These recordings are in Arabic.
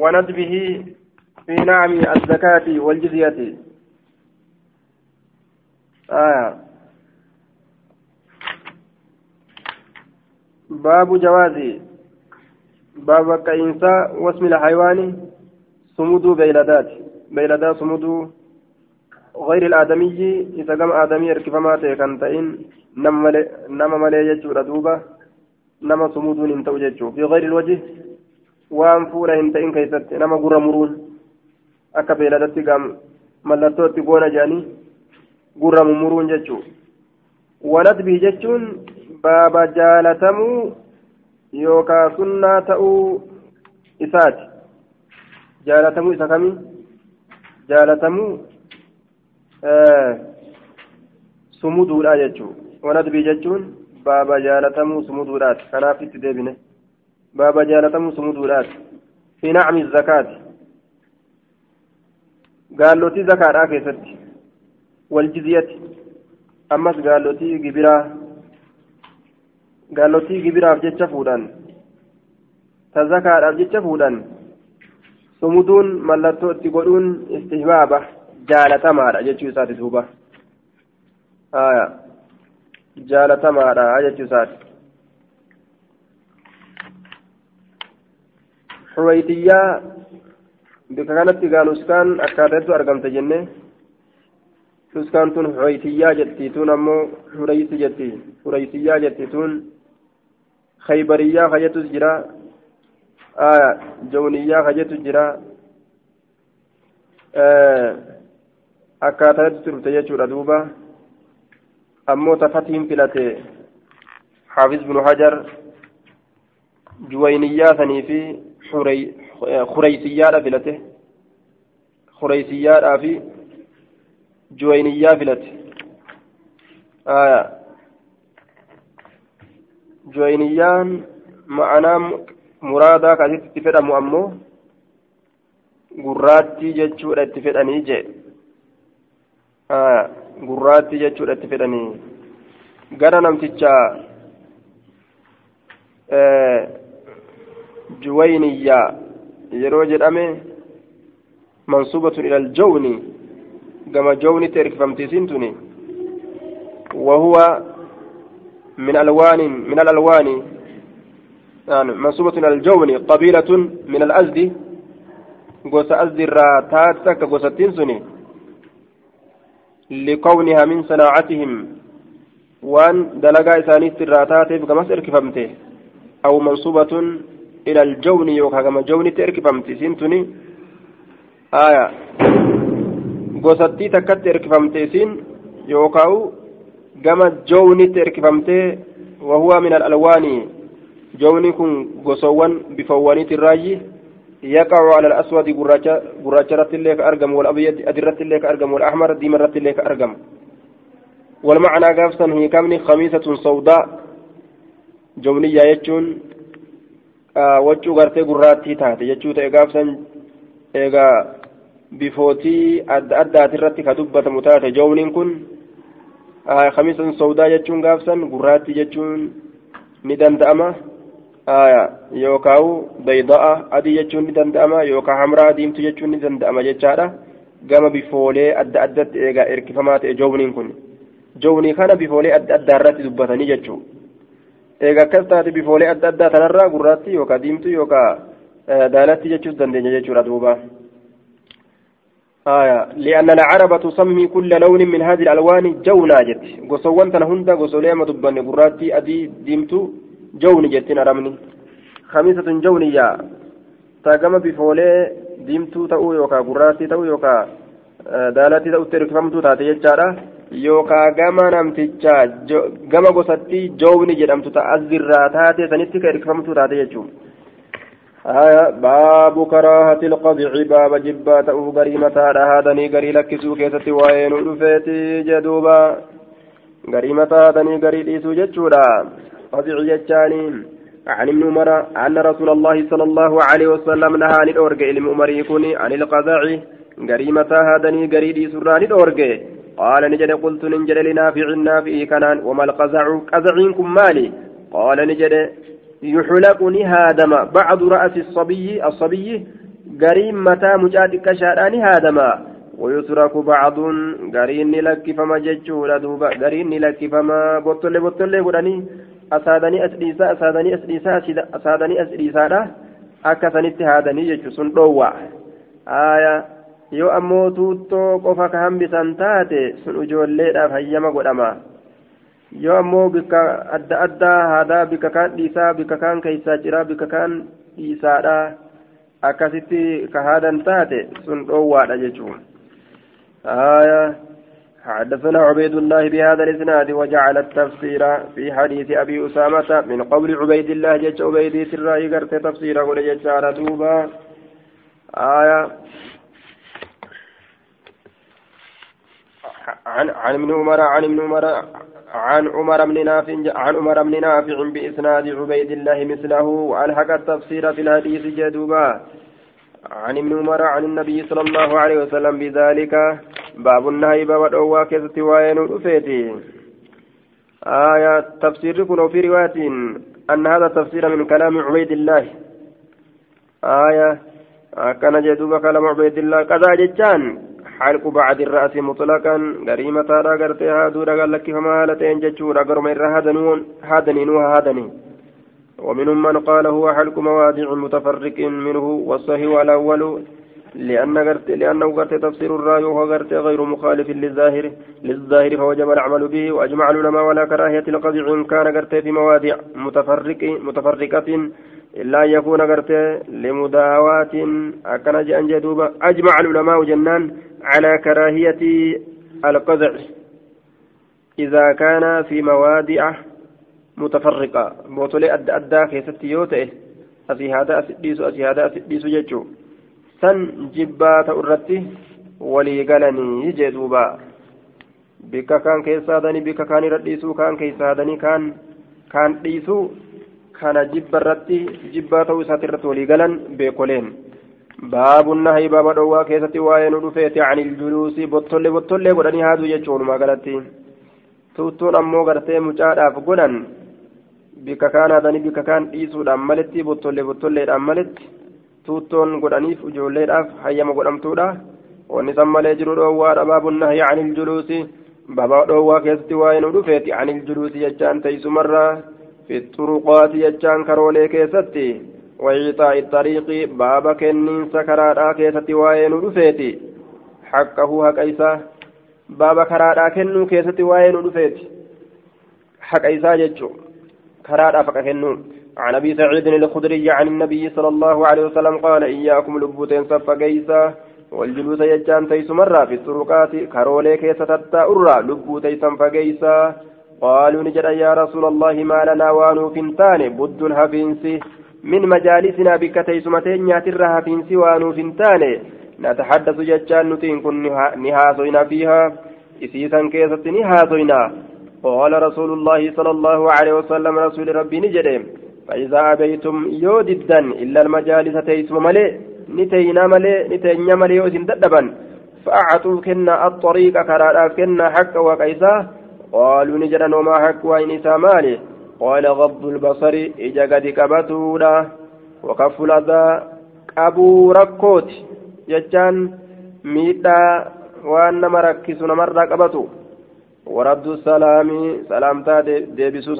وندبه في نعم الزكاة والجزية. آه. باب جواز باب كإنساء واسم الحيوان صمود بيلدات بيلدات صمود غير الآدمي. إذا قام آدمي اركفما تيكن تئن نما ملي يجور دوبا. نما صمود انتو ججو في غير الوجه وان فورا انتئن كيست نما قرى مرون أكا بيلدات قام ملتوت قونا جاني قرى مرون ججو ونتبه ججون بابا جالتمو yookaan sunnaa ta'uu isaati jaalatamuu isa kamii jaalatamuu sumuduudha jechuun wanadbii jechuun baaba jaalatamuu sumuduudhaati kanaaf itti deebine baaba jaalatamuu sumuduudhaati fi nacmi zakaati gaallotii zakaadhaa keessatti waljiziyati ammas gaallotii gibiraa gaallotii gibiraaf jecha fuudhan ta zakaadhaaf jecha fuudhan sumuduun mallattoo itti godhuun istihbaaba jaalatamaadha jechuu isaati duuba jaalatamaadha jechuu isaati xuwaytiyyaa bika kanatti gaa nuskaan akkaataatti argamte jenne nuskaan tun xuwaytiyyaa jetti tun ammoo xuraysi jetti xuraysiyyaa jetti tun خيبرية خجت جرا آه جونية خجت جرا آه akkaataa turte jechuudha duuba ammoo tafatiin filate xaafiz binu hajar juwayniyyaa sanii fi xureysiyyaadha filate xureysiyyaadhaa fi juwayniyyaa filate jooyiniyyaan ma'anaa muraadaa kaasitti itti fedhamu ammoo gurraattii jechuudha itti fedhanii jee gurraattii jechuudha itti fedhanii gara namticha juwayniyyaa yeroo jedhame mansuubatun ila aljawni gama jawnitti erkifamtiisin tuni wahuwa من ألوان من الألوان. يعني منصوبة إلى الجون. قبيلة من الأزد. قوس أزد الراتات قوس التنسني لكونها من صناعتهم. وان دلقا إسانيت الراتات كما إركفمته أو منصوبة إلى الجون يوكا كما جون تركفمته سنتني آية قوستي تكت إركفمته سن يوكاو gama joownitti erkifamtee wahuwa min alalwaani joowni kun gosowwan bifawwaniiti irraayyi yaqacu ala alaswadi gurraacha irratti illee ka argamu walabyad adi irratti illee ka argamu walaxmar diima irratti illee ka argamu والمعنى قافصا هي كمني خميسة سوداء جونية آه وجو غرتي غراتي تاتي يجو تي قافصا إيغا بفوتي أد أدات الرتي كدبة متاتي جونين كن khamiisan sawdaa jechuun gaafsan gurraatti jechuun ni danda'ama yookaan bayda'a adii jechuun ni danda'ama yookaan hamraa diimtuu jechuun ni danda'ama jechaadha gama bifoolee adda addatti eegaa erkifamaa ta'e joowniin kun jownii kana bifoolee adda addaa irratti dubbatanii jechuudha eegaa akkas taate bifoolee adda addaa tanarraa gurraatti yookaan diimtuu yookaan daalatti jechuus dandeenya jechuudha duuba. آية لأن العرب تسمي كل لون من هذه الألوان جونا جت قصوان تنهند قصولي ما دبني قراتي أدي ديمتو جوني جتنا رمني خميسة جونية تاقم بفولي ديمتو تأو يوكا قراتي تأو يوكا دالاتي تأو تركفمتو تاتي يجارة yookaa gama namtichaa gama gosatti joowni jedhamtu ta'a azirraa taate sanitti ka hirkifamtu taate jechuudha. آية باب كراهة القضع باب جبات أو غريمة هذا غري لكسو كيستي وين رفيتي جدوبا غريمة هذا غري ليسو جتشورا قضع جتشانين عن ابن عمر أن رسول الله صلى الله عليه وسلم نهى عن الأورج علم عمر يكون عن القضاء غريمة هذا غري ليسو عن الأورج قال نجد قلت نجد لنافع النافع كنان وما القزع؟ قزعينكم مالي. قال نجد يحلق نهادم. بعض رأس الصبي الصبي قريم متى مجاد كشاراني هادما ويترك بعض قرين لك فما ججورا دوبا. قرين لك فما بطل بطل قراني أسادني أسريسا أسادني أسريسا أسادني أسريسا haadanii jechuun sun dhoowwa aayaa yoo ammoo tuuttoo qofa ka hambisan taate sun ijoolleedhaaf hayyama godhama yoo ammoo bikka adda addaa haadaa bikka kaan dhiisaa bikka kaan keeysaa jira bikka kaan dhiisaadha akkasitti ka haadan taate sun dhoowwaadha jechuun aayaa حدثنا عبيد الله بهذا الاسناد وجعل التفسير في حديث ابي اسامه من قول عبيد الله جج عبيد الراي قرت تفسير قول جج دوبا آية عن عن ابن عمر عن ابن عمر عن عمر بن نافع عن عمر بن نافع بإسناد عبيد الله مثله وألحق التفسير في الحديث جدوبا. عن ابن عمر عن النبي صلى الله عليه وسلم بذلك. باب النهي باب الأوى كيست وين رفيتي آية تفسير في رواية أن هذا تفسير من كلام عبيد الله. آية كان جدوب كلام عبيد الله. كذا جتان حلق بعد الرأس مطلقا غريمة تارا غرتها دورا قال لك فما هالتين جتشورا غرم هادنون هادني نوها هادني. ومنهم من قال هو حلق مواضع متفرق منه والصحيح الأول لأن قرت لأنه قرت تفسير الرأي وهو قرت غير مخالف للظاهر للظاهر فوجب العمل به وأجمع العلماء ولا كراهية القطع إن كان قرت في مواضع متفرق متفرقة إلا يكون قرت لمداواة أكن جأن أجمع العلماء جنان على كراهية القزع إذا كان في موادع متفرقة بوتولي أدى أدى كيست يوته أسي هذا أسديس أسي هذا أسديس ججو san jibbaa ta'u irratti walii galanii jee duuba bikka kaan keessa hadanii bikka kaan irra dhiisuu kaan keessa hadanii kaan kaan dhiisuu kana jibba irratti ta'uu isaati irratti walii galan beekoleen baabun nahayi baaba dhowwaa keessatti waa'ee nu dhufeeti anil juluusii bottollee bottollee godhanii haaduu jechuun walumaa galatti tuuttuun ammoo gartee mucaadhaaf godhan bikka kaan hadanii bikka kaan dhiisuudhaan maletti bottollee bottolleedhaan maletti tuuttoon godhaniif ijoolleedhaaf hayyama godhamtuudha wanni san malee jiru dhoowwaadha baabun nahyi anil juluusi baaba dhoowwaa keessatti waa'ee nu dhufeeti baaba kenniinsa karaadhaa keessatti waa'ee nu dhufeeti haqqahu haqa isaa baaba karaadhaa kennuu keessatti waa'ee nu dhufeeti haqa isaa jechuu karaadhaaf haqa kennuu عن ابي سعيد الخدري عن النبي صلى الله عليه وسلم قال اياكم لبوتين صف قيسا والجلوس يجان تيس مرة في الطرقات كرولي كيس تتا أرى لبوتي صنف قيسا قالوا نجد يا رسول الله ما لنا وانو فنتان بد هفينس من مجالسنا بك تيسمتين ياتر هفينس وانو فنتان نتحدث ججان نتين كن نهاسونا فيها إسيسا كيست نهاسونا قال رسول الله صلى الله عليه وسلم رسول ربي نجد فإذا أبيتم يوددا إلا المجالس تيسم ملي نتينا ملي نتينا ملي يوسن تدبا فأعطوا كنا الطريق كرادا كنا حق وكيسا قالوا نجدا وما حق وإن مالي. قال غض البصر إجا قد كبتودا وكف الأذى أبو ركوت جتان ميتا وأن مركز نمر قبتو ورد السلام سلامتا ديبسو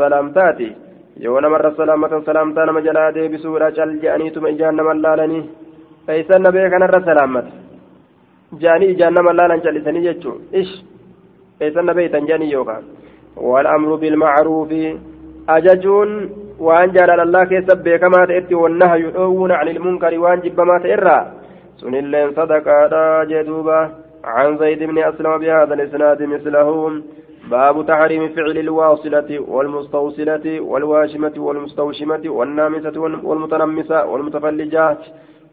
salaamatan salaamtaa nama jalaa deebisuudha cal je'aniituma ijaan nama laalanii eeysan nabee kanarra salaammata je'anii ijaan nama laalan callisanii jechuun ish eeysan nabee itan je'anii yookaan والأمر بالمعروف جعل الله كيسب بكما تأتي والنهي يؤون عن المنكر وأن جب ما تئرى سن اللين صدقا جدوبا عن زيد بن أسلم بهذا الإسناد مثلهم باب تحريم فعل الواصلة والمستوصلة والواشمة والمستوشمة والنامسة والمتنمسة والمتفلجات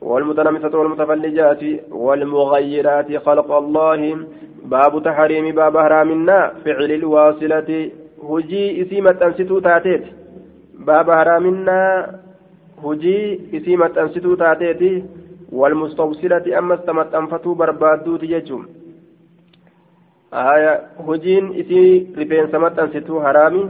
والمتنمسة والمتفلجات والمغيرات خلق الله باب تحريم باب هرامنا فعل الواصلة hujii isii maxxansituu taateeti. Baaba haraaminaa hujii isii maxxansituu taateeti. Walmustawsilati ammas ta maxxanfatuu barbaadduuti jechuun. Hujiin isii rifeensa maxxansituu haraami.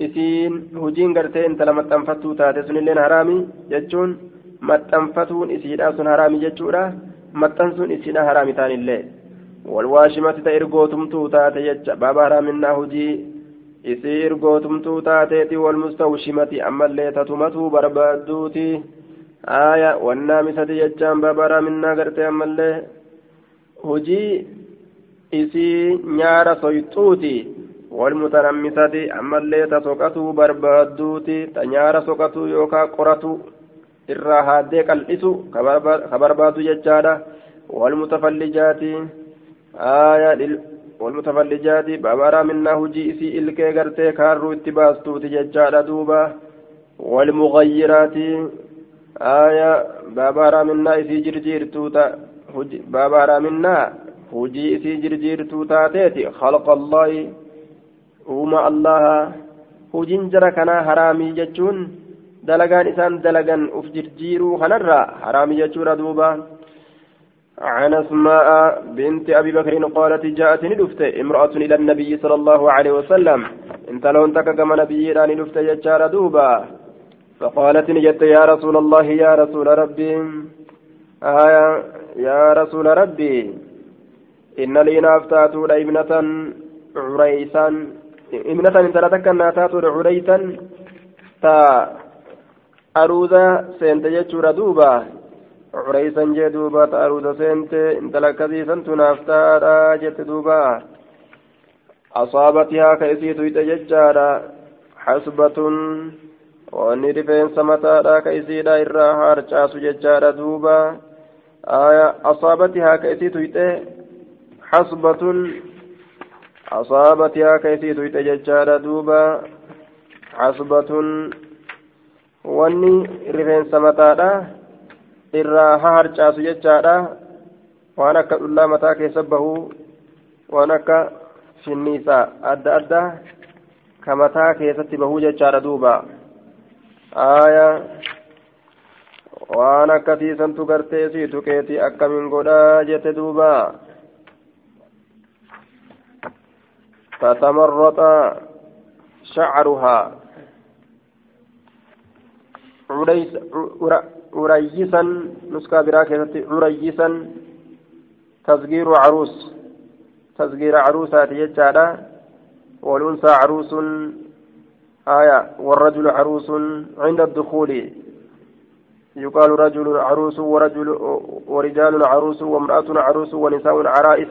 Isiin hujiin gartee intala maxxanfattuu taate sunilleen haraami jechuun. Maxxanfatuun isiidha sun haraami jechuudha. Maxxansuun isiidha haraami taanillee. Walwaashimati ta irgootumtuu taate jecha baaba haraaminaa hujii isii irgootumtuu taateeti walmustawshimati ammallee tatumatuu barbaadduuti aya wannaamisati jechaan baaba haraaminaa gartee ammallee hujii isii nyaara soyxuuti walmutanammisati ammallee ta soqatuu barbaadduuti ta nyaara soqatuu yookaa qoratu irraa haaddee qal'isu ka barbaadu jechaadha walmutafallijaati minnaa hujii isii ilkee gartee kaarruu itti baastuuti jechaadha duuba walmugayyiraati aya babaaraa minnaa isii jirjiirtuuta babaaraa minnaa hujii isii jirjiirtuu taateeti khalqa allaahi uuma allaha hujiin jara kanaa haraamii jechuun dalagaan isaan dalagan uf jirjiiruu kanarraa haraamii jechuudha duuba عن أسماء بنت أبي بكر قالت جاءت ندفت امرأة إلى النبي صلى الله عليه وسلم. إنت لو انتك كما نبي راني دفت يجار دوبا. فقالت نجت يا رسول الله يا رسول ربي. آية يا رسول ربي. إن لي نافتاتو ابنة عريسا ابنة انت لا تكن عريسا تا أروذا سنت يجور دوبا عريسا جي دوبا تا أروذا سنت انت لكذيسا تنافتارا جت دوبا أصابتها كيسيت يتججارا حسبة wanni rifeensa mataadha ka isiidha irraa harcaasu jechaadha duuba. Aya asaabatihaa ka isii tuyxe حصبة أصابتها كيسي تججار دوبا حصبة wanni rifeensa mataadha. Irraa haharcaasu jechaadha waan akka dhullaa mataa keessa bahuu waan akka finniisa adda adda ka mataa keessatti bahuu jechaadha duuba aaya waan akkasiisantu gartee sii tuqeeti akkamiin godhaa jette duuba فتمرط شعرها عريس عريسا نسكا براكة عريسا تصغير عروس تصغير عروسات يجعل والأنثى عروس آية والرجل عروس عند الدخول يقال رجل عروس ورجل ورجال عروس وامرأة عروس ونساء عرائس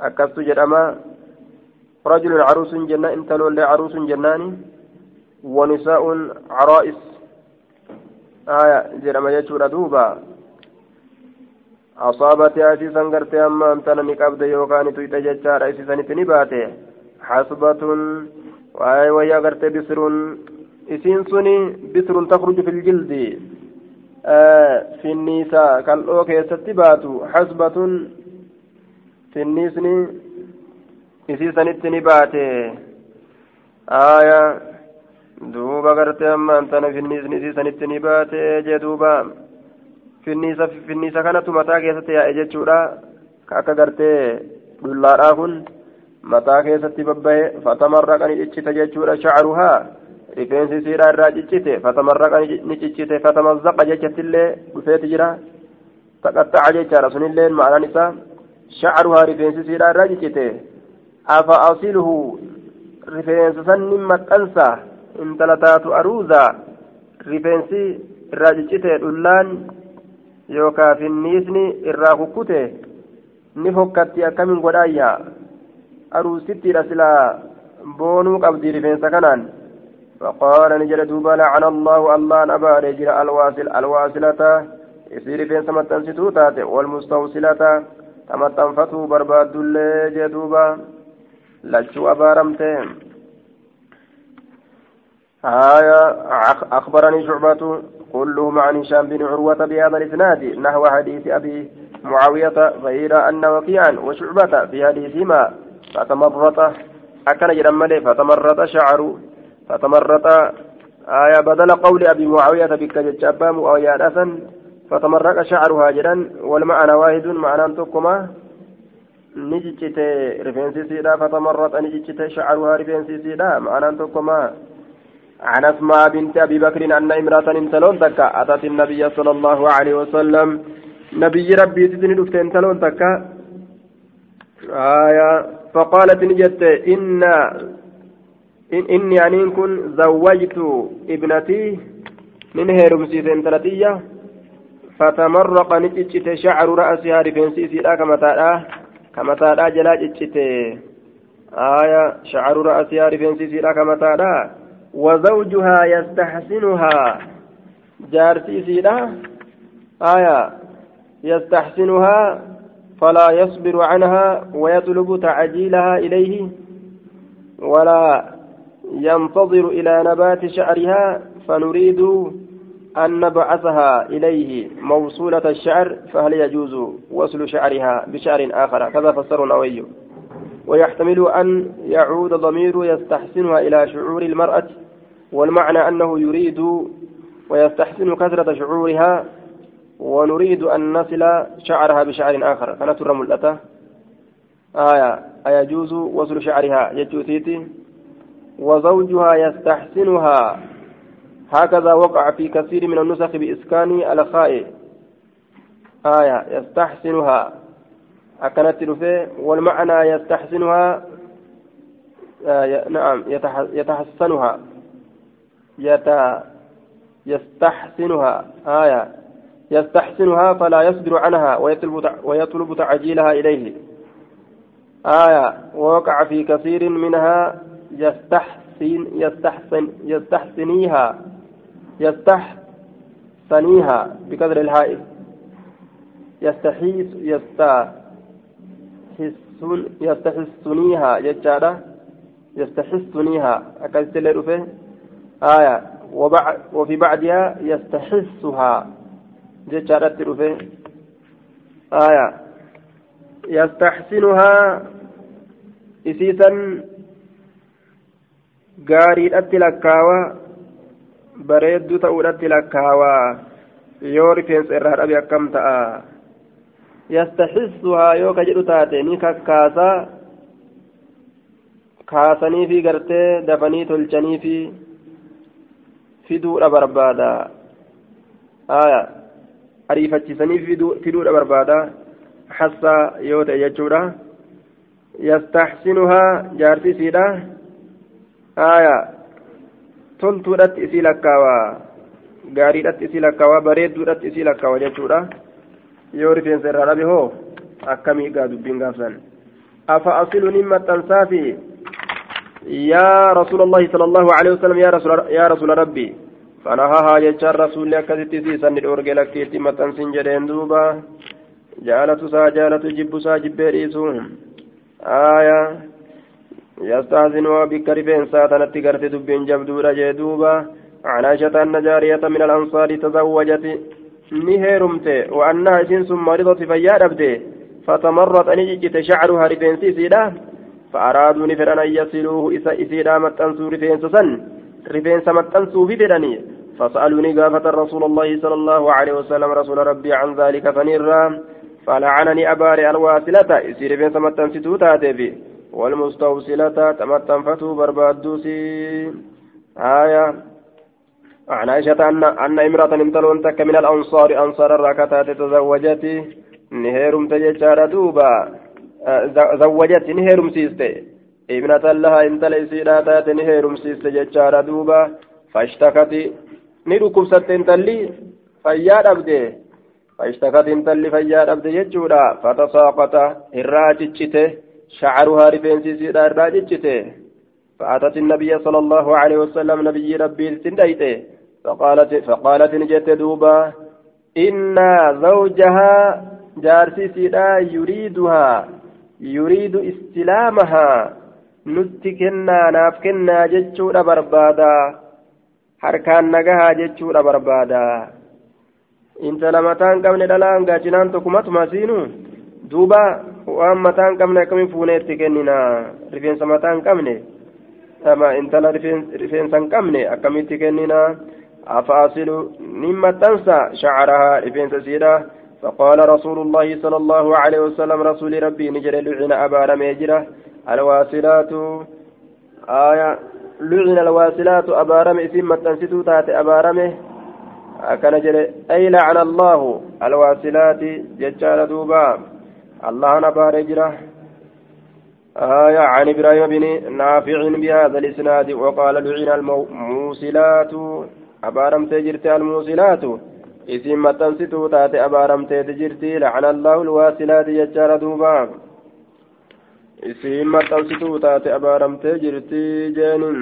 أكست جرما رجل عروس جنة انت لولي عروس جنان ونساء عرائس آية جرم يجور دوبا. أصابت أسيسا قرت أما أنت نقبض يوكان تيتججار أسيسا نتنباته حسبة وآية وهي قرت بسر. إسين سني بسر تخرج في الجلد. آه في النساء كالأوكي ستباتو حسبة في النسني ni baate aya duuba gartee ammaan tana finniisni isii sanitti ni baate jee duuba. Finniisa finniisa kanatu mataa keessatti yaa'e jechuudha. Ka akka gartee dhullaadhaa kun mataa keessatti babbahe fatamarraqa ni ciccite jechuudha shacruhaa rifeensi isiidhaa irraa ciccite fatamarraqa ni ciccite fatamazzaqa jechattillee dhufeeti jira. Taqaxxaca jechaadha sunilleen ma'anaan isaa. Shacruhaa rifeensi isiidhaa irraa ciccite. Afa asiluhu rifeensa sannin maxxansa intala taatu aruuza rifeensi irraa ciccite dhullaan yookaa finniisni irraa kukkute ni fokkatti akkamin godhaayya aruusittiidha silaa boonuu qabdi rifeensa kanaan فقال نجد دوبا لعن الله الله نبا رجل الواصل الواصلة يصير فين سمتن ستوتات والمستوصلة تمتن فتو برباد اللي جدوبا لجوا بارمته آية أخبرني شعبة كلهم عن هشام بن عروة بهذا الإسناد نحو حديث أبي معاوية غير أن وكيعا وشعبة في حديثهما فتمرط أكن جرمله فتمرط شعر فتمرط آية بدل قول أبي معاوية بك جتشابا معاوية فتمرق شعرها جدا والمعنى واحد معنى ciccite rifeensi isiidha fatamarraxa ni ciccite shacaruhaa rifeensi isiidha ma'anaan tokkomaa عن أسماء بنت أبي بكر أن امرأة انتلون تكا أتت النبي صلى الله عليه وسلم. نبي ربي تدني دفت انتلون تكا. آية فقالت نجت إن إن إني أنين كن زوجت ابنتي من هيرمسيس انتلتية. فتمرق نجت شعر رأسها رفنسي سيدا كما تادا كما تادا جلا جت. آية شعر رأسها رفنسي سيدا كما تادا. وزوجها يستحسنها. جارتي سيدا آية. يستحسنها فلا يصبر عنها ويطلب تعجيلها إليه ولا ينتظر إلى نبات شعرها فنريد أن نبعثها إليه موصولة الشعر فهل يجوز وصل شعرها بشعر آخر؟ كذا فسر نووي ويحتمل أن يعود ضمير يستحسنها إلى شعور المرأة والمعنى أنه يريد ويستحسن كثرة شعورها ونريد أن نصل شعرها بشعر آخر. كانت الرملة آية. أيجوز وصل شعرها. يجوتيتي وزوجها يستحسنها. هكذا وقع في كثير من النسخ بإسكان الخاء آية. يستحسنها. أكنت رفيه والمعنى يستحسنها آه نعم يتحسنها. يتا يستحسنها آية. يستحسنها فلا يصبر عنها ويطلب ويطلب تعجيلها إليه. آية. ووقع في كثير منها يستحسن يستحسن يستحسنيها. يستحسنيها بقدر الهاء. يستحيس يستحسن يستحسنيها يجارة يستحسنيها أكلت اللي آية وبعد وفي بعدها يستحسها جتشارت رفه آية يستحسنها gaariidhatti lakkaawa bareedduu ta'uudhatti lakkaawa. Yoo rifeensa irraa dhabe akkam ta'a? Yastaxissuhaa yoo ka jedhu taate ni kakkaasaa kaasanii fi gartee dafanii tolchanii fi fiduudha barbaada aya ariifachiisanii fiduudha barbaada hassaa yoo ta'e jechuudha yastaxsinuhaa jaarsi isiidha aya toltuudhatti isii lakkaawa gaariidhatti isii lakkaawa bareedduudhatti isii lakkaawa jechuudha yoo rifeensa irraa dhabe hoo akkamii gaa dubbiin gaafsan afa asilu nin maxxansaafi يا رسول الله صلى الله عليه وسلم يا رسول يا رسول ربي فنهاها جتشان رسول أكثت سيسن الأورج لك متن سنجرين دوبا جالت سا جالت جب سا جبيريسون آية يستأذنها بكرفين ساتنت قرت دبين جبدورة جدوبا عن عائشة أن جارية من الأنصار تزوجت نهيرمت وأنها جنس مريضة فيا أبدي فتمرت أن يجت شعرها رفين سيسيدا فأرادوا نفرا أن يصلوه إسا إسيدا متنسو رفين سسن رفين سمتنسو بفرني فسألوني قافة رسول الله صلى الله عليه وسلم رسول ربي عن ذلك فنرى فلعنني أباري الواصلة إسير رفين سمتنسو تاتي والمستوصلة تمتن فتو بربادوسي آية عن عائشة أن أن امرأة امتلون تك من الأنصار أنصار الركعتات تزوجت نهيرم تججار دوبا. زوجت نهيرم سيستي. ابنة لها انت ليسيرا تات نهيرم سيستي ججار دوبا. فاشتكت ندكبست انتلي فياد أبدي. فاشتكت انتلي فياد أبدي ججورا فتساقط الراججته شعرها رفين سيسيرا الراججته فأتت النبي صلى الله عليه وسلم نبي ربي سنديته فقالت فقالت نجت دوبا إن زوجها جارسي سيدا يريدها yuriidu istilaamahaa nutti kennaa naaf kennaa jechuudha barbaada harkaan nagahaa jechuudha barbaada intala mataan qabne dhalaan gaachinaan tokkumatuma siinu duuba waan mataan qabne akkamiin fuunee itti kennina rifeensa mataan qabne intala rifeensa hin qabne akkamitti kennina afaasilu nin maxxansa shacarahaa rifeensa siidha فقال رسول الله صلى الله عليه وسلم رسول ربي نجر لعن أبار ميجرة الواصلات آية لعن الواصلات أبارم إسم متنسيتو تاتي أبارمه أكن جل أي لعن الله الواصلات ججال دوبا. الله نبار جرا آية عن إبراهيم بن نافع بهذا الإسناد وقال لعن الموصلات أبارم تجرت الموصلات اسم متنسيتو تاتي أبارم تجرتي لعن الله الواصلات ججال دوبا اسم متنسيتو تاتي أبارم تجرتي جانين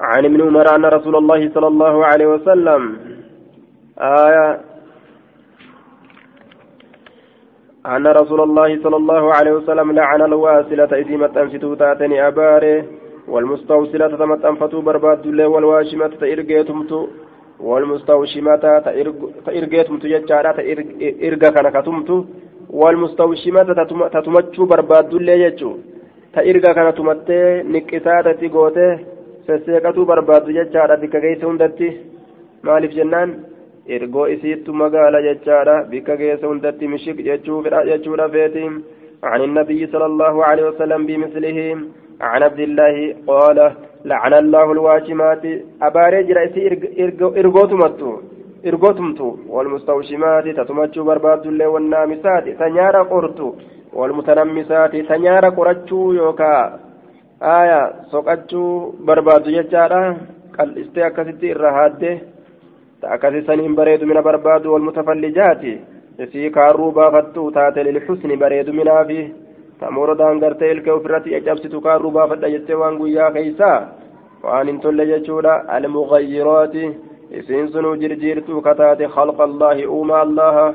عن ابن عمر أن رسول الله صلى الله عليه وسلم آية أن رسول الله صلى الله عليه وسلم لعن الواسلة إذ متأنفتو تاتني أباره والمستوصلة تمتأنفتو برباد الله والواشمة تإرقيتمتو والمستوشمة تإرقيتمتو ججارة تإرقى كان كتمتو والمستوشمة تتمتشو برباد الله يجو تإرقى كان تمتي نكساتة تقوته sesseeqatuu barbaaddu jechaadha bikka geesse hundatti maaliif jennaan ergoo isiittu magaala jechaadha bikka geesse hundatti mishik jechuudha feeti عن النبي صلى الله عليه وسلم بمثله عن عبد الله قال لعن الله الواشمات أباري جرأسي إرغوتمتو إرغوتمتو والمستوشمات تتمتشو برباد الله والنامسات تنيارا قرتو والمتنمسات تنيارا قرتشو يوكا aya soqachuu barbaadu jechaadha qal'istee akkasitti irra haadde ta akkasi saniin bareedumina barbaadu walmutafallijaati isii kaarruu baafattu taate lilxusni bareeduminaafi ta morodaan gartee ilkee ofirratti caccabsitu kaarruu baafadha jettee waan guyyaa keeysaa waan hin tolle jechuudha almugayyiraati isiin sunuu jirjiirtuu kataate khalqa allaahi uumaa allaha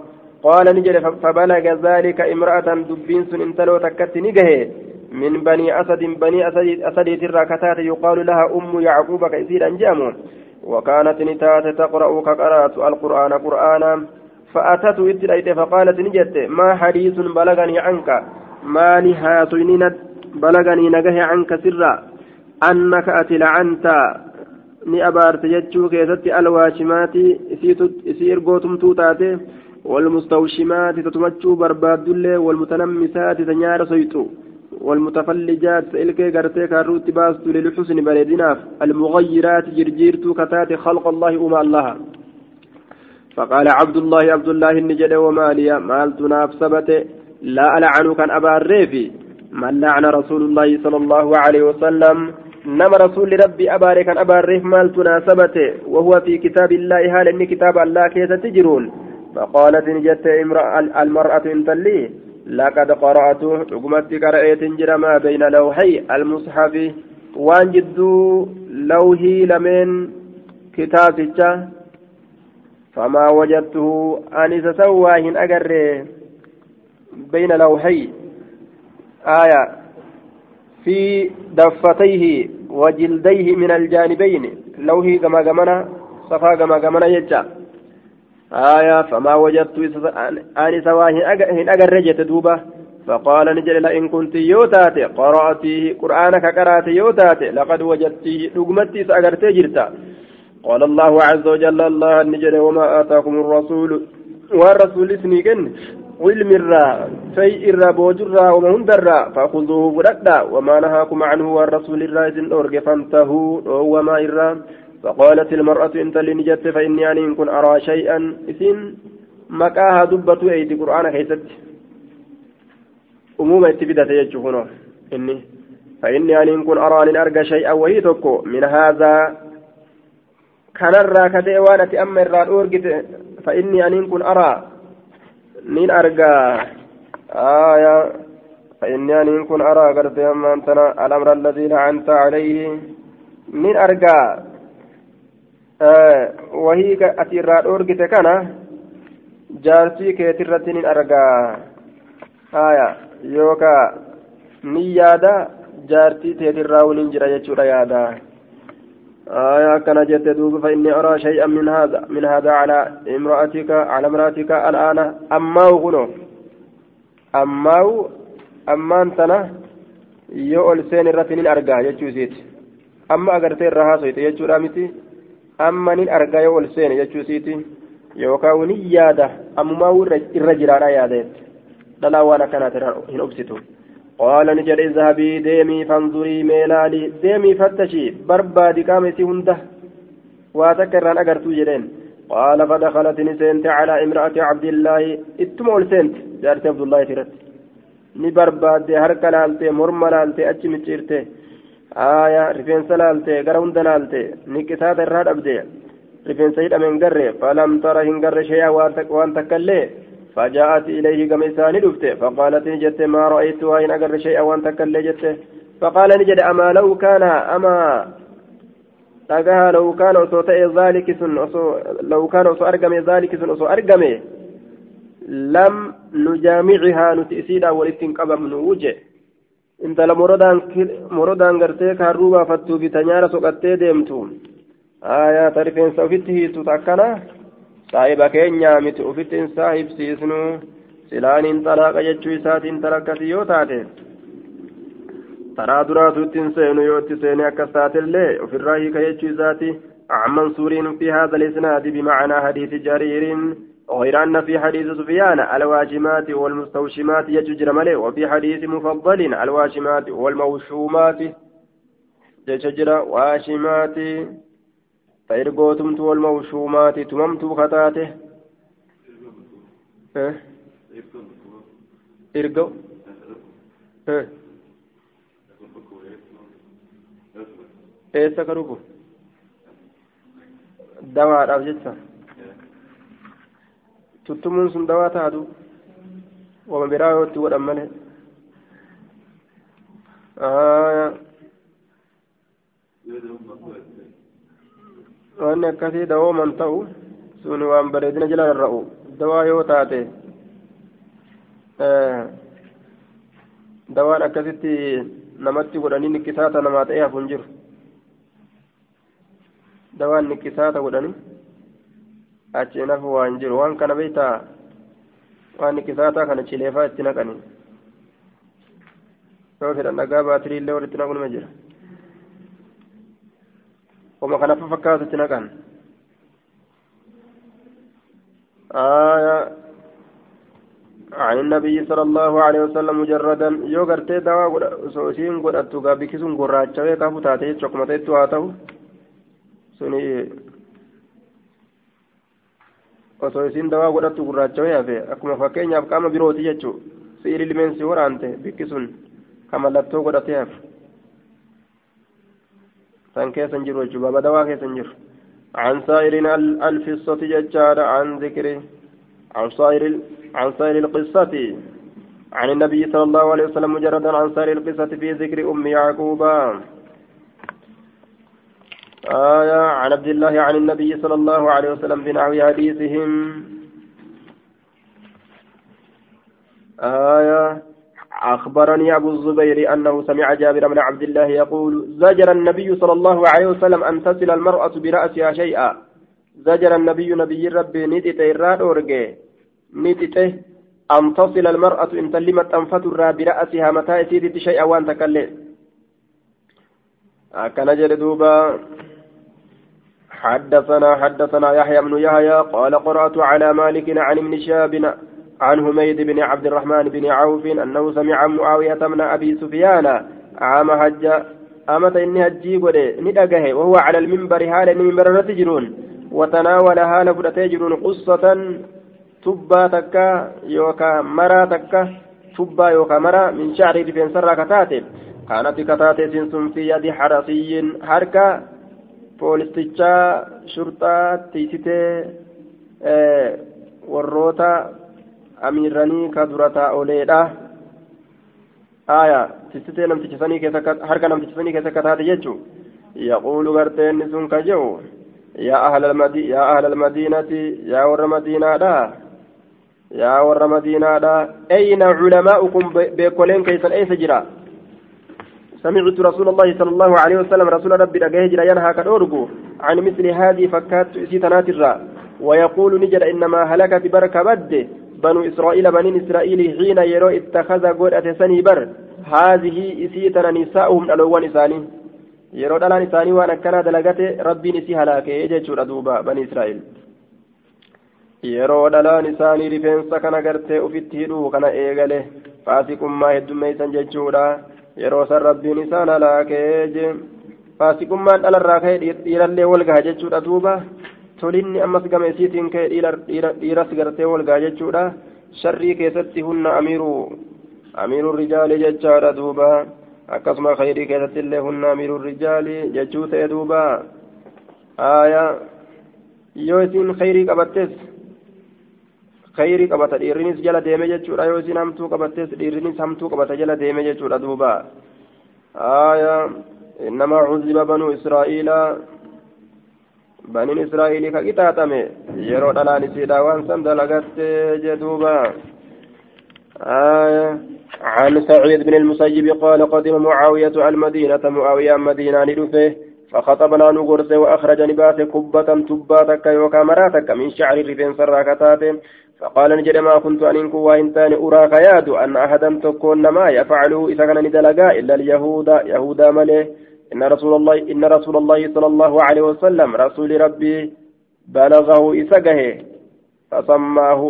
qaala ni jedhe fabalaga dhaalika imra'atan dubbiin sun intaloo takkatti ni gahe من بني أسد بني أسد أسد تراكتات يقال لها أم يعقوب كيسير أنجام وكانت نتات تقرأ كقرأت القرآن قرآنا فأتت إتلأيت فقالت نجت ما حديث بلغني عنك ما نهاتين بلغني نجه عنك سرا. أنك أتلعنت ni abaarte jechuu keessatti alwaashimaati isii ergootumtuu taate walmustawshimaati tatumachuu barbaaddullee walmutanammisaati ta nyaara soyxu والمتفلجات إلكي غرتي كاروت باست للحسن بلدناف المغيرات جرجيرت كتات خلق الله أما الله. فقال عبد الله عبد الله النجد ومالي مالت نافسبت لا ألعن كان أبا الريفي من لعن رسول الله صلى الله عليه وسلم نما رسول ربي أبارك كان أبا الريف مالت ناسبت وهو في كتاب الله هال إن كتاب الله كيف تجرون. فقالت نجت المرأة انتلي لقد قرأت رقمت قرأت جرى ما بين لوحي المصحف. وان جدو لوهي لمن كتابك. فما وجدته أنس سواهن أقر بين لوحي. آية. في دفتيه وجلديه من الجانبين. لوهي كما قمنا صفا كما قمنا يجا. آية. فما وجدت أني سواه هن أجر دوبة. فقال نجل لئن كنت يوتات. قرأتيه قرآنك قرأت يوتات. لقد وجدتيه لقمتي سأجرت جرتا. قال الله عز وجل الله نجل وما آتاكم الرسول والرسول اسمي علم الرا في الرا بوجرا وما هندرا فخذوه فردا وما نهاكم عنه والرسول الرا أورج فانتهوا وما إرا. فقالت المرأة إن تلنجت فإني أن كن أرى شيئا. إثن مكاها دبة أيدي قرآن كيست. أمومة اتبدت يجهونه إني فإني أن كن أرى أن أرجى شيئا وهي تكو. من هذا كان الراكتة وانت أما الراد أورجت فإني أن كن أرى نين أرجى آية فإني أن كن أرى قرت أما أنتنا الأمر الذي لعنت عليه من irraa dhoorgite kana jaarsii keetirratti nin argaa haya yookaa ni yaada jaartii teetirraa waliin jira jechuudha yaada آية كان جت دوب فإني أرى شيئا من هذا من هذا على امرأتك على امرأتك الآن أما غنو أما أما أنتنا يؤل سين الرتين أرجع يجوزيت أما أجرت الرهاسة يجو رامتي amma nin argaa yoo ol seene jechuu isiiti yookaan ni yaada ammumaa irra jiraadha yaadeet dhalaa waan akkanaati hin obsitu قال نجد اذهبي ديمي فانظري ميلالي ديمي فتشي بربادي كامتي هنده واتكران أقرتو جدين قال فدخلت نسنت على امرأة عبد الله اتمول سنت جارت عبد الله ترت laalte morma laalte achi micciirte aya rifeensa laalte gara hunda laalte niqisaata irraa dhabde rifeensa hidhameen garre falam tara hin garre shay'a waan takka illee فجاءت إليه كما إساني دفته فقالت نجت ما رأيتها إن أقر شيئا وأن تكل جته فقال نجد أما لو كان أما dhagaha law kaana osoo ta'e zaaliki sun osoo law kaana osoo argame zaaliki sun osoo argame lam nujaamicihaa nuti isiidhaan walitti hin qabamnu wuje intala morodaan gartee kaarruu baafattuu bita nyaara soqattee deemtu aayaa saahiba keenyaa miti ofitti hin saahibsiisnu silaaniin xalaaqa jechuu isaatiin talakkasi yoo taate taraa duraatutti hin seenu yoo itti seene akkas taatellee ofirraa hiika jechuu isaati عن منصور في هذا الإسناد بمعنى حديث جرير غير أن في حديث سفيان الواجمات والمستوشمات يججر ملئ وفي حديث مفضل الواشمات والموشومات يججر واشمات فإرقوتمت والموشومات تممت خطاته إرقو eessa ka dhugu dawaadhaaf jecha tuttumuun sun dawaa taatu wama biraa yoo itti godhan malee wanni akkasii dawooman ta'u sun waan bareedina jala rarra'u dawaa yoo taate dawaan akkasitti namatti godhanii nikkisaata namaa ta'ee hafu hin jiru dawaan niqisaata godhani achi nafu waan jiru waan kana beeytaa waan niqisaataa kana cileefaa itti naqani yoo fedhan dhagaa baatirii illee walitti naqunuma jira kanafa fakkaatu itti naqan آية عن النبي صلى الله عليه وسلم مجردا يو غرتي دوا سوسين غدتو غابي كيسون غراچا كافو تاتي چوكمته تو هاتو suni osoo isiin dawaa godhattu gurraacha wayii hafe akkuma fakkeenyaaf qaama birooti jechuu si'iri limeensi waraante bikki sun ka mallattoo godhatee hafe san keessa hin jiru jechuu baaba dawaa keessa hin jiru. عن سائر الفصة ججار عن ذكر عن سائر عن سائر القصة عن النبي صلى الله عليه وسلم مجردا عن سائر القصة في ذكر أم يعقوب آية عن عبد الله عن النبي صلى الله عليه وسلم بنحو حديثهم آية أخبرني أبو الزبير أنه سمع جابر بن عبد الله يقول زجر النبي صلى الله عليه وسلم أن تصل المرأة برأسها شيئا. زجر النبي نبي ربي نتت إراد أورجي نتت أن تصل المرأة إن تلمت أنفتر برأسها متى سيدت شيئا وأن تكلم أكن جلدوبا حدثنا حدثنا يحيى بن يحيى قال قرأت على مالك عن ابن شاب عن حميد بن عبد الرحمن بن عوف أنه سمع معاوية من أبي سفيان عام حج أمت إني هجي قولي ندقه وهو على المنبر هال المنبر نتجرون وتناول هال فرتجرون قصة تبا تكا يوكا مرا تكا تبا يوكا مرا من شعر رفين سرى كتاتب كانت كتاتب في يد حرسي حركة poolistichaa shurxaa tiisitee warroota amiiranii ka dura taa'oleedha aya tiisitee namticha sanii keessa harka namticha sanii keessa akka taate jechuu yaquulu gartee inni sun ka jedhu yaa ahla almadiinati yaa warra madiinaadha yaa warra madiinaadha ayna culamaa'ukum beekoleen keeysan eessa jira سمعت رسول الله صلى الله عليه وسلم رسول ربي أجهج ينهى كدورجو عن مثل هذه فكات سيتنات الرا ويقول نجر إنما هلكت بركة بد بنو إسرائيل بنين إسرائيل حين يرو اتخذ قرأة سني بر هذه سيتنا نساؤهم الألوان إساني yeroo dhalaan isaanii waan akkanaa dalagate rabbiin isii halaakee jechuudha duuba bani israa'el yeroo dhalaan isaanii rifeensa kana gartee ufitti hidhuu kana eegale faasiqummaa heddummeeysan jechuudha yeroo san rabbiin isaan halaakee je faasiqummaan dhalarraa ka'e dhiirallee wal gaha jechuudha duuba tolinni ammas gama isiitiin ka'e dhiiras gartee wal gaha jechuudha sharrii keessatti hunna amiiruu amiiruu rijaali jechaadha duuba akkasuma khayrii keessatti illee hunna amiiruu rijaali jechuu ta'e duuba aayaa yoo isiin khayrii qabattes khayrii qabata dhiirrinis jala deeme jechuudha yoo isin hamtuu qabattes dhiirrinis hamtuu qabata jala deeme jechuudha duuba aya innamaa cuziba banuu israa'iila baniin israa'iilii ka qixaaxame yeroo dhalaan isiidha waan san jeduuba aya عن سعيد بن المسيب قال قدم معاوية المدينة معاوية مدينة لدفه فخطبنا نغرس وأخرج نبات كبة تباتك يوكا مراتك من شعر رفين سراكتات فقال نجد ما كنت أن إنكو وإن تاني أراك ياد أن أحدا تكون ما يفعله إذا كان ندلقا إلا اليهود يهودا مليه إن رسول الله إن رسول الله صلى الله عليه وسلم رسول ربي بلغه إسقه فسماه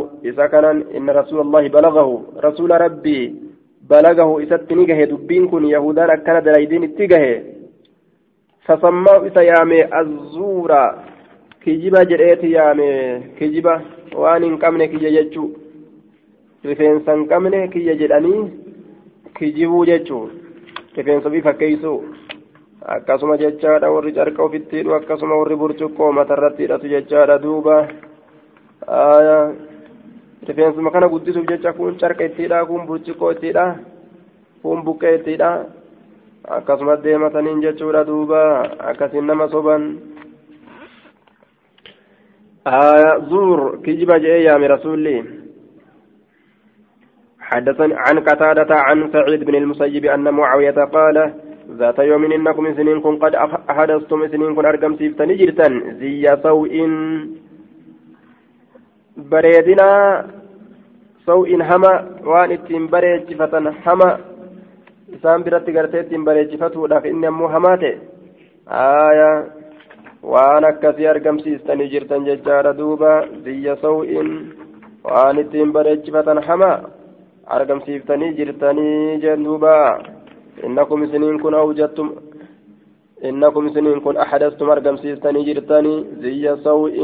كان إن رسول الله بلغه رسول ربي بلغه إساتنيقه دبين كن يهودا كان دلايدين اتقه فسماه إسا يامي الزورا كجبا جريت يامي كجبا qabne kiyya jechuu rifeensa hin qabne kiyya jedhanii kijibuu jechuu rifeensa ofii fakkeeysuu akkasuma jechaadha warri carqa ofitti hidhu akkasuma warri burcuqqoo matarratti hidhatu jechaadha duuba rifeensuma kana guddisuuf jecha kun carqa itti hidhaa kun burcuqqoo itti hidhaa kun buqqee itti hidhaa akkasuma deemataniin jechuudha duuba akkasiin nama soban زور كجب جاء يا رسولي حدثني عن قتادة عن سعيد بن المسيب أن معاوية قال ذات يوم إنكم سنين كن قد أحدثتم سنين كن أرقم سيفتني جرتا زي سوء بريدنا سوء هما وان اتين بريجفة هما isaan biratti gartee ittiin bareechifatuudhaaf inni ammoo hamaate aayaa waan akkasii argamsiistanii jirtan jechaadha duuba biyya saw'in waan ittiin bareechifatan hamaa argamsiiftanii jirtanii jeen duuba innakum isiniin kun awjattum إنكم سنين كن أحدثتم أرقم سيستني جرتني زي سوء.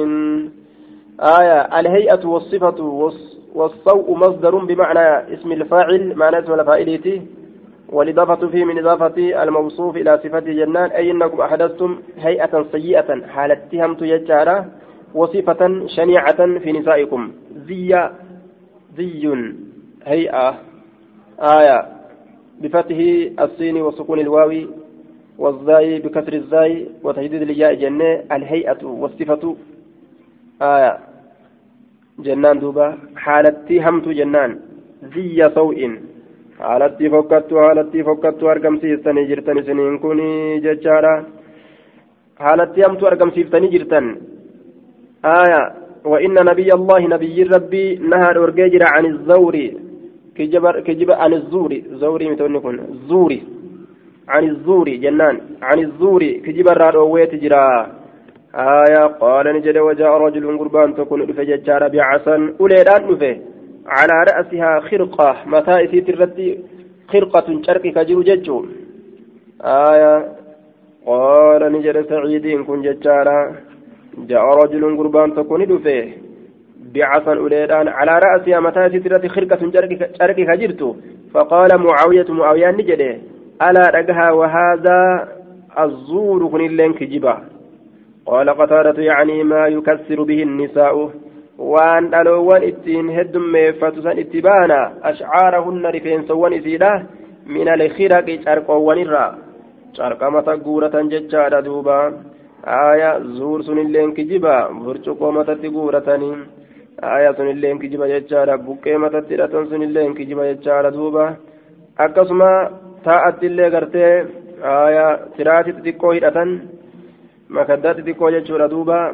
آية الهيئة والصفة والصوء مصدر بمعنى اسم الفاعل معنى اسم الفاعل والإضافة فيه من إضافة الموصوف إلى صفة جنان أي أنكم أحدثتم هيئة سيئة حالتهم تجارة وصفة شنيعة في نسائكم. زي زي هيئة. آية. بفتح الصين وسكون الواو والزاي بكسر الزاي وتجديد الياء جنة الهيئة والصفة. آية. جنان دوبا. حالتي همت جنان. زي سوء haalatti fokkattu haalatti fokkattu argamsiistanii jirtan isiniin kun jechaadha haalatti hamtu argamsiiftanii jirtan aya وإن نبي الله نبي ربي نهى الأرجاجر عن الزور. كجب عن الزور. زوري متونكم زوري. عن الزور جنان. عن الزور كجب الرادويت جرا. آية قال نجد وجاء رجل قربان تكون فججار بعسا أوليدان نفه. على رأسها خرقة. متى إسيت الرتي خرقة شرقي كجر ججو. آية قال نجد سعيد كن ججارا. جاء رجل قربان تكون دفه بعصا أوليدان على رأسها متى الرتي خرقة شرقي كجرت فقال معاوية معاوية نجده ألا رقها وهذا الزور كن اللين كجبا قال قتادة يعني ما يكسر به النساء waan dhaloowwan ittiin heddummeeffatu san itti baana ashcaarahunna rifeensawwan isiidha min alkhiraqi carqoowwanirraa carqamata guuratan jechaadha duuba aya zuur sunilleen kijiba burcuqoo matatti guuratanii aya sunilleen kijiba jechaadha buqqee matatti hidhatan sunilleen kijiba jechaadha duuba akkasuma taa'attillee gartee aya tiraati xixiqqoo hidhatan makaddaa xixiqqoo jechuudha duuba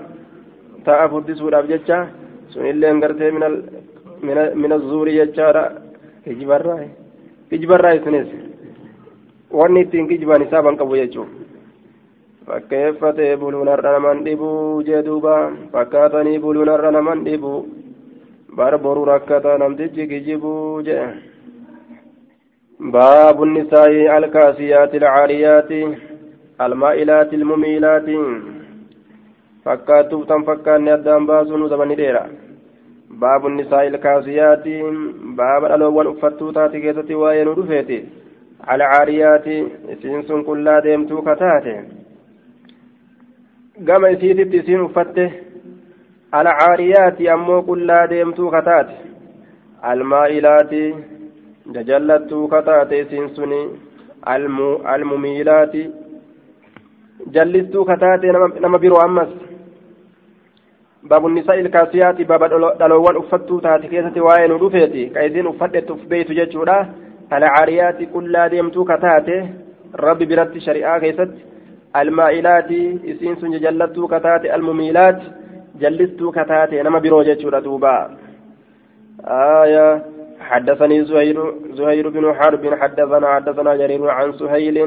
taa'a furdisuudhaaf jecha sunilleen gartee mina zuurii jechaadha kijibarraa kijibarraa isinis wanni ittiin kijiban isaaban qabu jechuun fakkeeffatee buluun har'a naman dhibuu jee duuba. Fakkaatanii buluun har'a naman dhibuu bar boruu rakkata namtichi kijibuu jee. باب النساء الكاسيات العاريات المائلات المميلات فكاتوف تنفكان أدام باسون زمن ديرا باب النساء الكاسيات باب الألوان أفتو تاتي كيستي وين رفيتي على عاريات سنسن كلا ديمتو كتاتي قام إسيتي سين أفته على عاريات أمو كلا ديمتو كتاتي المائلات ججلتو كتاتي سنسني المميلات جلستو كتاتي نما بيرو أمس باب النساء الكاسيات باب دلوان أفتو تاتي كيستي وين رفيتي كايزين أفتت أفبيت ججودا على عاريات كلا ديمتو كتاتي ربي برت شريعة كيست المائلات إسين سن جلتو كتاتي المميلات جلستو كتاتي نما ججودا دوبا آية حدثني زهير زهير بن حرب حدثنا حدثنا جرير عن سهيل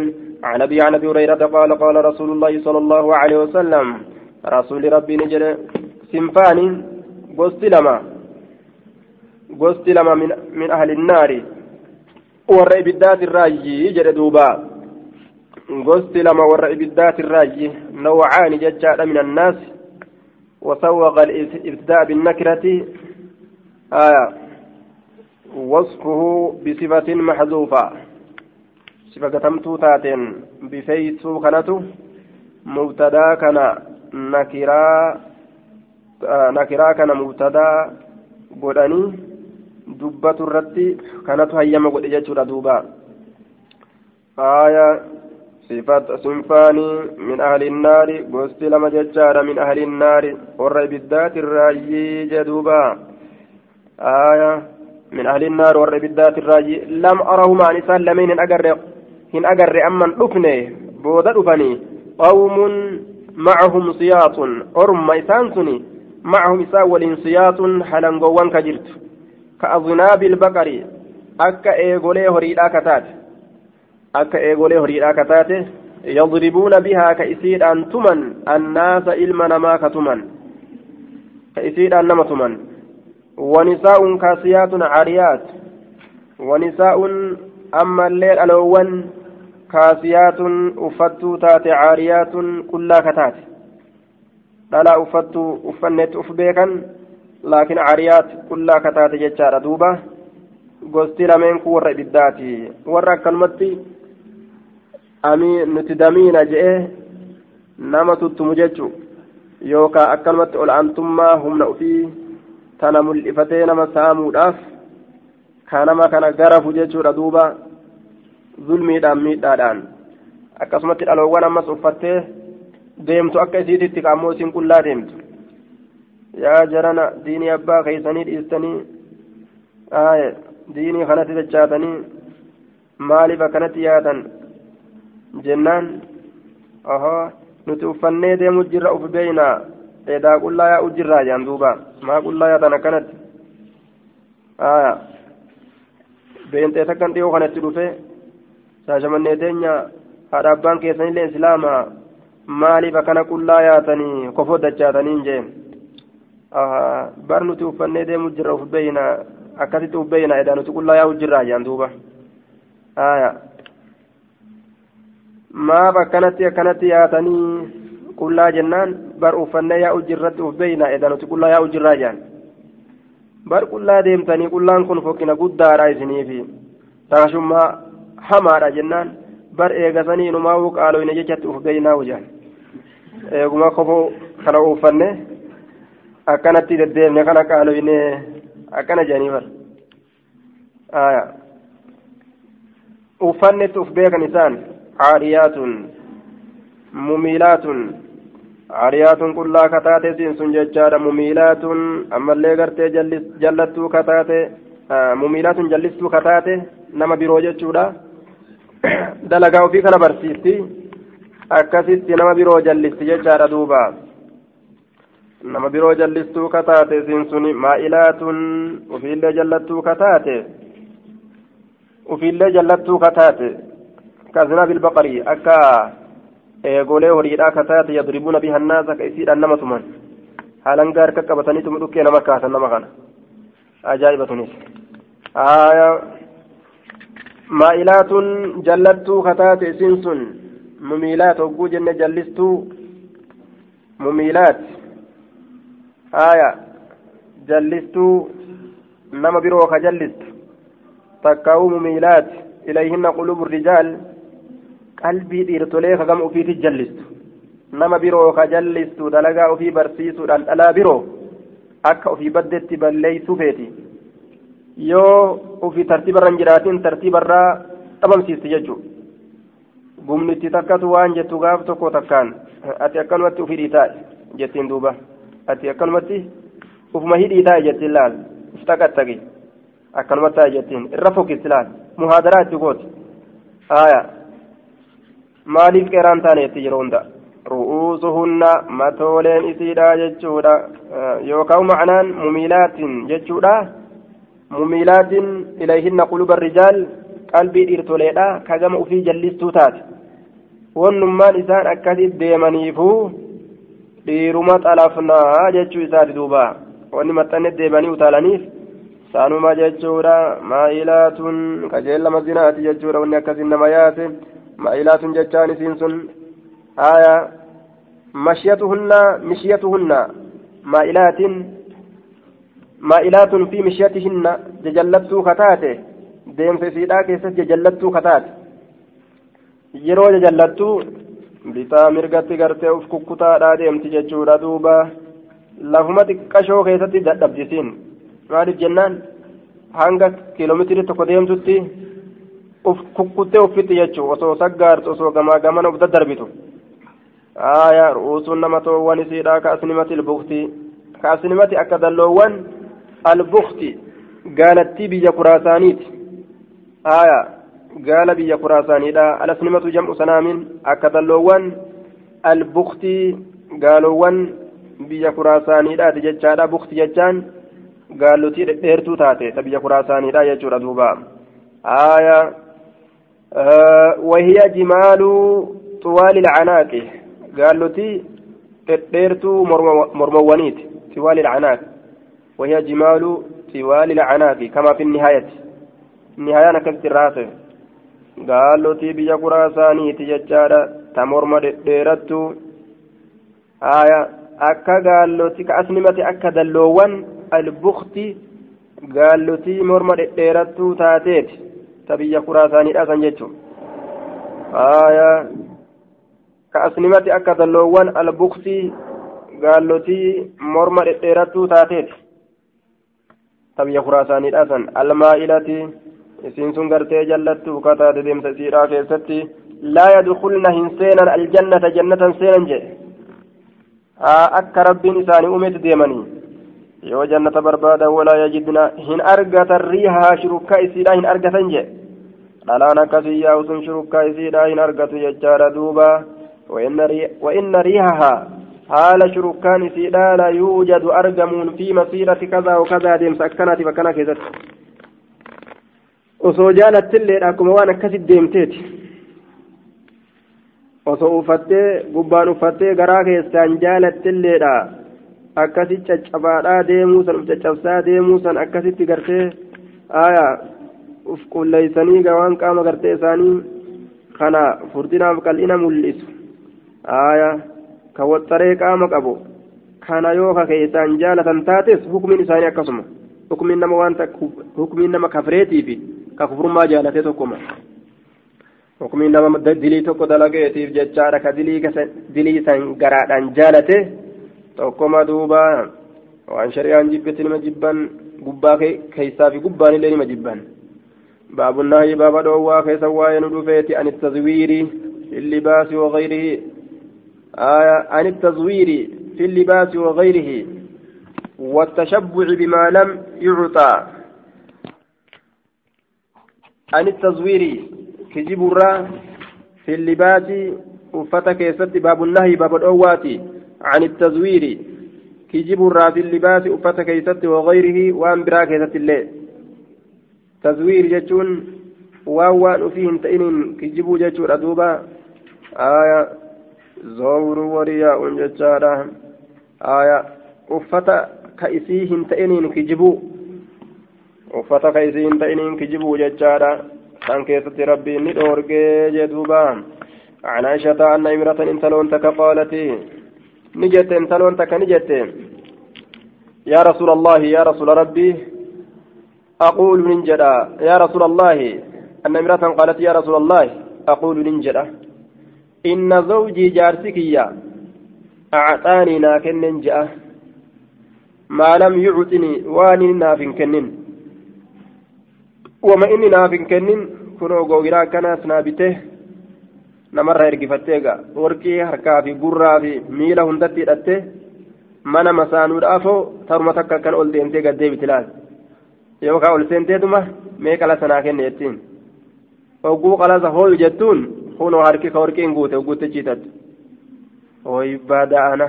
عن أبي عن أبي هريرة قال قال رسول الله صلى الله عليه وسلم رسول ربي نجر سنفان قست لما من, من أهل النار. warra ibiddaati irraayyi jedhe duuba gosti lama warra ibiddaati irraayyi nawcaani jechaadha min annaasi وسوغ الابتداء بالنكرة آية وصفه بصفة محذوفة صفة تمتو تاتين بفيسو كانتو مبتدا كان نكرا نكرا كان مبتدا godhanii dubbatu irratti kanatu hayyama godhe jechuudha duuba aya sinfaanii min ahli innaari gosti lama jechaadha min ahli innaari warra ibiddaati irraayyii jee duuba aya min ahli innaari warra ibiddaati irraayyii lam arahuma an isaan lameen hin agarre hin agarre amman dhufne booda dhufanii qawmun macahum siyaatun orma isaan suni macahum isaan waliin siyaatun halangoowwan ka jirtu كأذناب البقر أكا إيغولي هريدا كتات akka eegolee horiidhaa ka taate yadribuuna bihaa ka isiidhaan tuman annaasa ilma namaa ka tuman. Ka isiidhaan nama tuman. Wanisaa'uun kaasiyaatun cariyaat. Wanisaa'uun ammallee dhaloowwan kaasiyaatun uffattuu taate caariyaatun qullaa ka taate. Dhalaa uffattuu uffannetti uf beekan laakiin cariyaat qullaa ka taate jechaadha duuba. Gosti lameen kun warra ibiddaati. Warra akkanumatti nuti damiina je'e nama tuttumu jechu yookaan akkanumatti ol aantummaa humna ofii tana mul'ifatee nama saamuudhaaf ka nama kana garafu jechuudha duuba zulmiidhaan miidhaadhaan akkasumatti dhaloowwan ammas uffattee deemtu akka isiititti kaammoo isiin qullaa deemtu yaa jarana diinii abbaa keeysanii dhiistanii diinii kanatti dachaatanii maaliif akkanatti yaatan jennaan oho nuti uffannee deemu jirra uf beeynaa eedaa qullaa yaa'u jirraa jaan duuba maa qullaa yaatan akkanatti aya beentee takkan dhiyoo kanatti dhufe shaashamannee teenya haadha abbaan keessanillee islaama maaliif akkana qullaa yaatanii kofoo dachaataniin jeen bar nuti uffannee deemu jirra uf beeyna akkasitti uf beeyna edha nuti qullaa yaa'u jirra ayaan duuba haya maaf akkanatti akkanatti yaatanii qullaa jennaan bar uffannee yaa'u jirratti uf beeyna edha nuti qullaa yaa'u jirra ayaan bar qullaa deemtanii qullaan kun fokkina guddaadha isiniifi taashummaa hamaadha jennaan bar eegasanii inumaa qaalooyne jechatti uf beeynaa wujaan eeguma kofoo kana uffanne akkanatti deddeemne kana qaaloyne akkana jedhanii bar uffannetti uf beekan isaan caariyaatun mumiilaatun caariyaatun qullaa kataate siin sun jechaadha mumiilaatun ammallee gartee jallattuu kataate mumiilaatun jallistuu kataate nama biroo jechuudha dalagaa ofii kana barsiisti akkasitti nama biroo jallisti jechaadha duubaa nama biroo jallistuu kataate isiin suni maa'ilaatun ufiillee jallattuu kataate ufiillee jallattuu kataate كأذناب البقر أكا kataate yadribuuna biha annaasa ka isiidhaan nama tuman haalan gaar qaqqabataniitu dhukkee nama kaasan nama kana ajaa'iba tunis maa'ilaatun jallattuu kataate isiin sun mumiilaat hogguu jenne jallistuu mumiilaat haaya jallistuu nama biroo ka jallistu takkaa'uu mumiilaat ilayhinna qulubu rijaal qalbii dhiirtolee kagama ufiiti jallistu. Nama biroo ka jallistu dalagaa ofii barsiisuudhaan dhalaa biroo akka ofii baddetti balleeysuu feeti. Yoo ofii tartiibarra hin jiraatin tartiibarraa dhabamsiisti jechuudha. Gumnitti takkatu waan jettu gaaf tokko takkaan ati akkanumatti ofii dhiitaa jettiin duuba. Ati akkanumatti ufuma hidhii taa'e jettiin laal iftaqattaqi akkanumatti taa'e jettiin irra fokkisti laal muhaadaraa itti gooti haaya maaliif qeeraan taane jetti yeroo hunda? Ru'uusuhunna matooleen isiidha jechuudha. Yookaan macnaan mumiilaatiin jechuudha. Mumiilaatiin ilayhinna quluba rijaal qalbii dhiirtoleedha. Kagama ufii jallistuu taate. Wannummaan isaan akkasitti deemaniifuu dhiiruma xalafnaa jechuu isaati duuba. Wanni maxxanne deemanii utaalaniif saanuma jechuudha. Maa'ilaatun qajeellama zinaati jechuudha. Wanni akkasiin nama yaate maa'ilaatun jechaan isiin sun haya mashiyatuhunna mishiyatuhunna maa'ilaatin maa'ilaatun fi mishiyatihinna jajallattuu kataate deemsa isiidhaa keessatti jajallattuu kataate yeroo jajallattuu bitaa mirgatti gartee uf kukkutaadhaa deemti jechuudha duuba lafuma xiqqashoo keessatti dadhabdisiin maaliif jennaan hanga kiiloomeetirii tokko deemtutti uf kukkuttee uffitti jechuu osoo saggaartu osoo gamaa gamana uf daddarbitu aayaa ru'uusuun nama toowwan isiidhaa ka asnimati albukti ka asnimati akka dalloowwan albukti gaalattii biyya kuraasaaniiti aayaa gaala biyya kuraasaaniidha alasnimatu jam'u sanaamin akka dalloowwan albuktii gaalowwan biyya kuraasaaniidhaati jechaadha bukti jechaan gaallotii dhedheertuu taate ta biyya kuraasaaniidha jechuudha duuba aayaa وهي جمال طوال العناق. قالوا تي تديرتو مرموانيت طوال العناق. وهي جمال طوال العناق كما في النهاية. النهاية نكبت الراسل قالوا بيا قراسانيت ججارة تمرم ديرتو. آية akka gaalloti ka asnimati akka dalloowwan albukti gaallotii morma dhedheerattuu taateeti ta biyya kuraasaaniidha san jechuun aayaa ka asnimati akka dalloowwan albuktii gaallotii morma dhedheerattuu taateeti ta biyya kuraasaaniidha san almaa'ilati isiin sun gartee jallattuu kataate deemsa isiidhaa keessatti laa yadkulna hin seenan aljannata jannatan seenan jedhe akka rabbiin isaanii uumetti deemanii yoo jannata barbaadan walaa yajidna hin argatan riihaa shurukkaa isiidha hin argatan jedhe dhalaan akkasii yaa'u sun shurukkaa isiidha hin argatu jechaadha duuba وإن ريحها حال شركان إسيدا لا يوجد أرجمون في مسيرة كذا وكذا ديم سكنات فكنا كذا osoo jaalattillee akkuma waan akkasit deemteeti osoo uffattee gubbaan uffattee garaa keessaan jaalattiilleedha akkasi caccabaadhaa deemuu san uf caccabsaa deemuu san akkasitti gartee aayaa uf qulleeysanii gawaan qaama gartee isaanii kana furdinaaf qal'ina mul'isu aayaa ka waxxaree qaama qabu kana yoo ka keessaan jaalatan taates hukumiin isaanii akkasuma hukumiin nama waan hukumiin nama kafreetiifi ka kufurummaa jaalatee tokkuma hukumiin nama dilii tokko dalageetiif jechaadha ka dilii san garaadhaan jaalate duuba waan shari'aan jibbetti nima jibban gubbaa keessaa fi gubbaan illee nima jibban baabunnaahi baaba dhoowwaa keessa waa'ee nu dhufeeti an tazwiiri fi libaasi wagayrihi عن التزوير في اللباس وغيره والتشبع بما لم يعطى عن التزوير كجب الرا في اللباس وفتك يسد باب النهي باب الأوات عن التزوير. الرا في اللباس وفتك يسد وغيره وأن براك يسد الله تزوير جتون وأوان فيهم تئن كجبوا جتون أدوبا. آية زور ورياء جتارا آية وفتك كإسيهم تئنين كجبوا uffata ka isiin ta'iniin kijibuu jechaadha كان كيست ربي ندورك جدوبا. عن عائشة أن امرأة انتلون تك قالت نجت انتلون تك نجت يا رسول الله يا رسول ربي أقول ننجدا يا رسول الله أن امرأة قالت يا رسول الله أقول ننجدا إن زوجي جارسك يا أعطاني ناكن ننجأ ما لم يعطني واني ناف كنن وما إني ناف كنن كنو غوغرا كناس نابته namarra ergifatteega warqii harkaa fi gurraa fi miila hundatti hidhattee mana masaanuudhaafoo taruma takka akkan ol deemtee gaddeebiti laal yookaan ol seenteetuma mee qala sanaa kenne jettiin hogguu qalasa hooyu jettuun kunoo harki ka warqiin guute guutte ciitattu hooyi baada'ana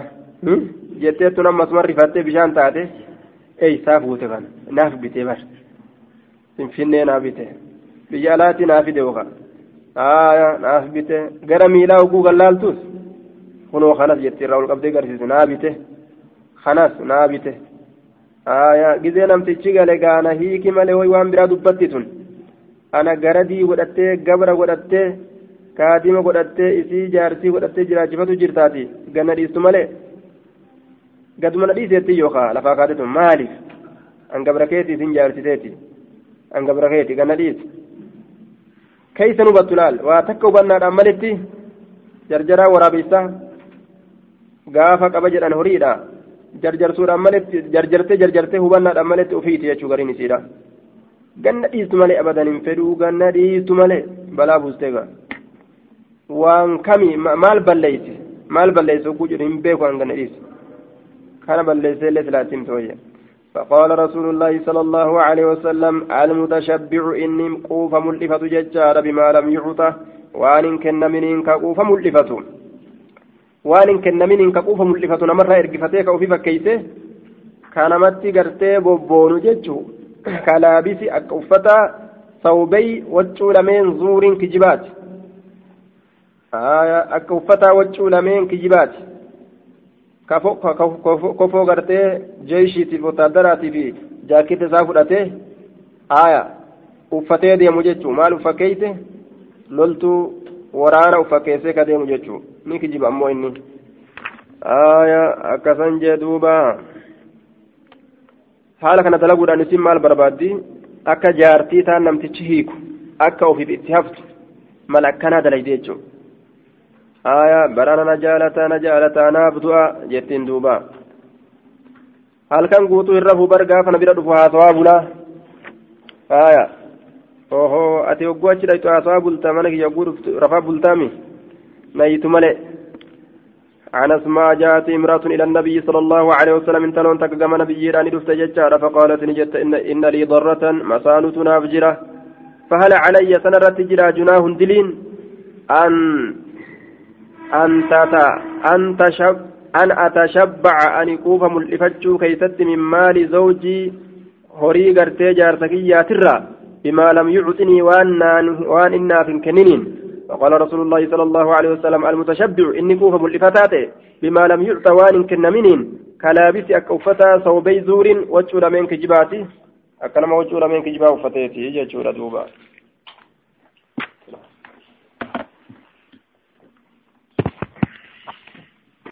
jetteettu ammasuma rifattee bishaan taate eeysaa fuute kana naaf bitee bar finfinnee naaf bite biyya alaatti naaf fide yookaan aayaa naaf bite gara miilaa hogguu gallaaltus kunoo kanas jettee irraa ol qabdee garsiise naa bite kanas naa bite aayaa gizee namtichi gale gaana hiiki malee hoyi waan biraa dubbatti tun ana garadii godhattee gabra godhattee kaadima godhattee isii jaarsii godhattee jiraachifatu jirtaati ganna dhiistu malee gaduma na dhiiseetti yookaa lafaa kaatetu maaliif angabra keeti isin jaarsiteeti angabra keeti ganna dhiisi keeysa nu battu laal waa takka hubannaadhaan malitti jarjaraa waraabeysaa gaafa qaba jedhan horiidha jarjarsuudhaan maletti jarjartee jarjartee hubannaadhaan maletti ofiiti jechuu gariin isiidha ganna dhiistu malee abadan hin fedhuu ganna dhiistu malee balaa buustee gaa waan kami maal balleeyse maal balleeyse oguu jedhu hin beeku hanga nadhiis kana balleeyse illee silaatiin tooyya فقال رسول الله صلى الله عليه وسلم المتشبع إني قوف ملفة ججار بما لم يعطه وأن كن منين كقوف ملفة. وأن كن منين كقوف ملفة. نمر إرقفتيك وفي فكيته. كان متي قرتي بوبون ججو. كلابس أكفتا ثوبي وجو لمن زور كجبات. uffataa waccuu lameen kijibaati kofoo gartee jeeshiitiif wotaaddaraatii fi jaakkeetta isaa fudhatee aya uffatee deemu jechuu maal uffakeeyse loltuu waraana uffakeessee ka deemu jechuu ni kijiba ammoo inni aya akkasan jee duuba haala kana dalaguudhaan isin maal barbaaddi akka jaartii taan namtichi hiiku akka ofiif itti haftu mal akkanaa dalayde jechuudha آية برانا نجالتا نجالتا نابدوا جتين دوبا. هل كان قوتو الرفو برقا فنبرا دفوها ثوابنا؟ آية. hogguu achi dhaytu haasawaa bultaa mana kiyya hogguu rafaa bultaami nayitu male عن أسماء جاءت امرأة إلى النبي صلى الله عليه وسلم إن تلون تكجم نبي راني دفت ججارة فقالت نجت إن, إن لي ضرة مسانة نافجرة فهل علي سنرة تجرى جناه دلين؟ أن أن أتشبع أن يكوف ملفتشو كيست من مال زوجي horii gartee jaarsakiyyaatiirraa بما لم يعطني وأن وأن إنا في كنين وقال رسول الله صلى الله عليه وسلم المتشبع إني كوف ملفتاته بما لم يعط وأن كنمين كلابس أكوفتا صوبي زور وجور من كجباتي أكلم وجور من كجبا وفتيتي يجور دوبا.